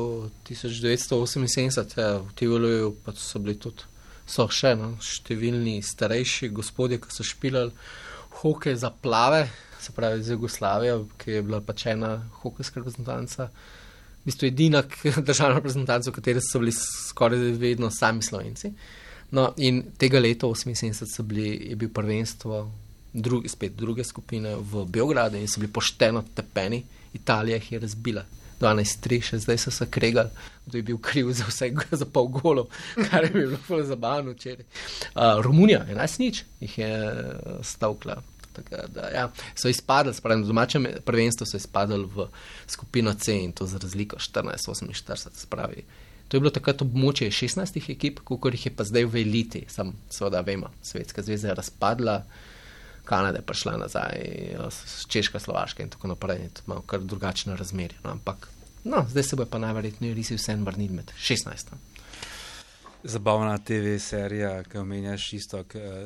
1978, ja, v pa so bili tudi, so še no, številni starejši gospodje, ki so špilali hoke za plave, se pravi, z Jugoslavijo, ki je bila pač ena hokejska reprezentanca, v bistvu edina *laughs* državna reprezentanca, v kateri so bili skoraj vedno sami slovenci. No, in tega leta 78 bili, je bil prvenstvo, drugi, spet druge skupine v Beogradu in so bili pošteno tepeni, Italija jih je razbila. 12-3, še zdaj so se kregali, kdo je bil kriv za vse, za pol golov, *laughs* kar je bilo zelo zabavno včeraj. Uh, Romunija, 11-nič, jih je stavkla. Da, ja, so izpadli, spravi, v domačem prvenstvu so izpadli v skupino C in to za razliko 14-48. To je bilo takrat območje 16 ekip, koliko jih je pa zdaj v eliti, sam seveda vemo, Svetska zveza je razpadla, Kanada je prišla nazaj, Češka, Slovaška in tako naprej, in imamo kar drugačne razmerje. No, ampak no, zdaj se bo pa najverjetneje risi vse en vrnil med 16. Zabavna TV serija, ki omenjaš isto,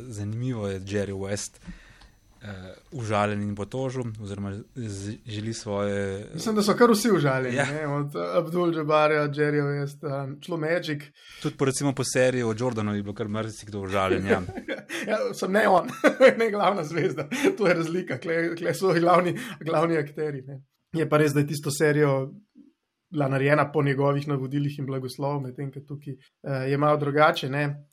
zanimivo je Jerry West uh, užaljen in potožil, oziroma želi svoje. Mislim, da so kar vsi užaljeni, ja. od Abdul Jabarja, Jerryja, West, šlo Magic. Tudi po, recimo, po seriji o Jordanu je bilo kar marsikdo užaljen. Ja. *laughs* ja, sem ne on, *laughs* ne glavna zvezda, to je razlika, kle so glavni, glavni akteri. Ne. Je pa res, da je tisto serijo. Bila narejena po njegovih navodilih in blagoslovu, medtem ko tukaj uh, je malo drugače. Ne?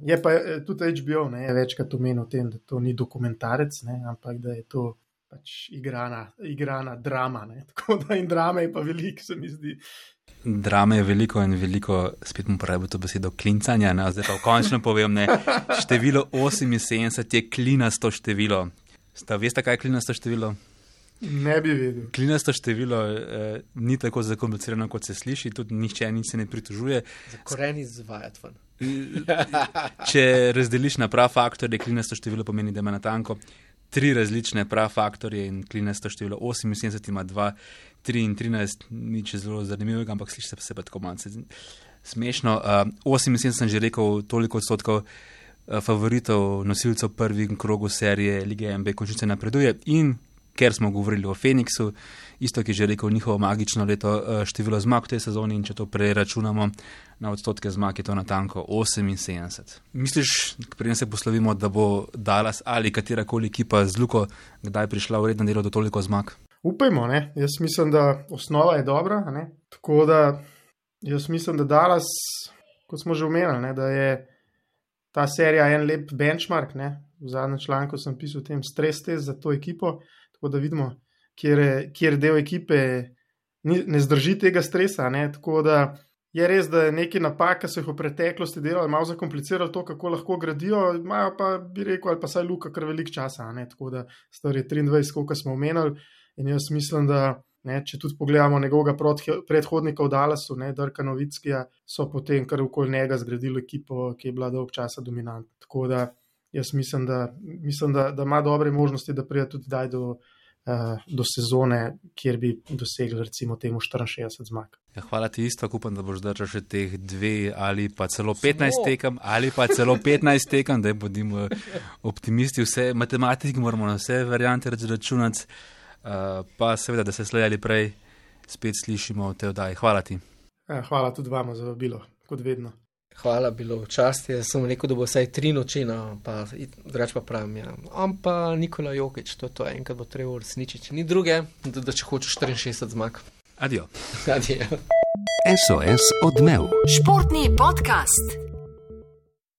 Je pa eh, tudi HBO ne, večkrat omenil, tem, da to ni dokumentarec, ne, ampak da je to pač igrana, igrana drama. Ne. *laughs* Tako da in drame je pa veliko, se mi zdi. Drame je veliko in veliko, spet mu pravi to besedo, klincanja. Ne, zdaj pa končno povem, ne, število 78 je klinasto število. Sta, veste, kaj je klinasto število? Ne bi vedel. Klinasto število eh, ni tako zakomplicirano, kot se sliši, tudi nihče nič se ne pritožuje. Zakoreni zvajati ven. Če razdeliš na prav faktorje, klinasto število pomeni, da ima na tanko tri različne prav faktorje in klinasto število 78 ima 2, 3 in 13, nič zelo zanimivega, ampak sliši se pa tako malce smešno. Uh, 78 sem že rekel, toliko odstotkov uh, favoritov, nosilcev prvih krogov serije Lige MB končnice napreduje in ker smo govorili o Feniksu, isto, ki je že rekel, njihovo magično leto eh, število zmag v tej sezoni in če to preračunamo na odstotke zmag, je to na tanko 78. Misliš, preden se poslovimo, da bo Dallas ali katerakoli ekipa z Luko kdaj prišla v redno delo do toliko zmag? Upajmo, ne? jaz mislim, da osnova je dobra. Ne? Tako da jaz mislim, da Dallas, kot smo že omenili, da je ta serija en lep benchmark. Ne? V zadnjem članku sem pisal o tem stres test za to ekipo tako da vidimo, kjer, kjer del ekipe ni, ne zdrži tega stresa. Ne? Tako da je res, da je nekaj napak, ki so jih v preteklosti delali, malo zakomplicirali to, kako lahko gradijo, imajo pa, bi rekel, ali pa saj luka kar velik časa. Ne? Tako da star je 23, koliko smo omenili. In jaz mislim, da. Ne, če tudi pogledamo njegovega predhodnika v Dallasu, ne, Drka Novickija, so potem kar okoli njega zgradili ekipo, ki je bila dolg časa dominantna. Tako da jaz mislim, da, mislim da, da ima dobre možnosti, da pride tudi do, uh, do sezone, kjer bi dosegli recimo temu 64 zmag. Ja, hvala ti isto, upam, da boš držal še teh dve ali pa celo 15 tekem, ali pa celo 15 tekem, da bodimo optimisti. Vse matematiki moramo na vse variante računati, uh, pa seveda, da se slej ali prej spet slišimo v tej oddaji. Hvala ti. Ja, hvala tudi vama za vabilo, kot vedno. Hvala, bilo včasih. Jaz sem rekel, da bo vsaj tri noči, no, pa drugač pa pravim. Ja. Pa Nikola Jokič, to, to enkrat bo treba uresničiti. Ni druge, da, da če hočeš 64 zmag. Adijo. Adijo. SOS odmev. Športni podcast.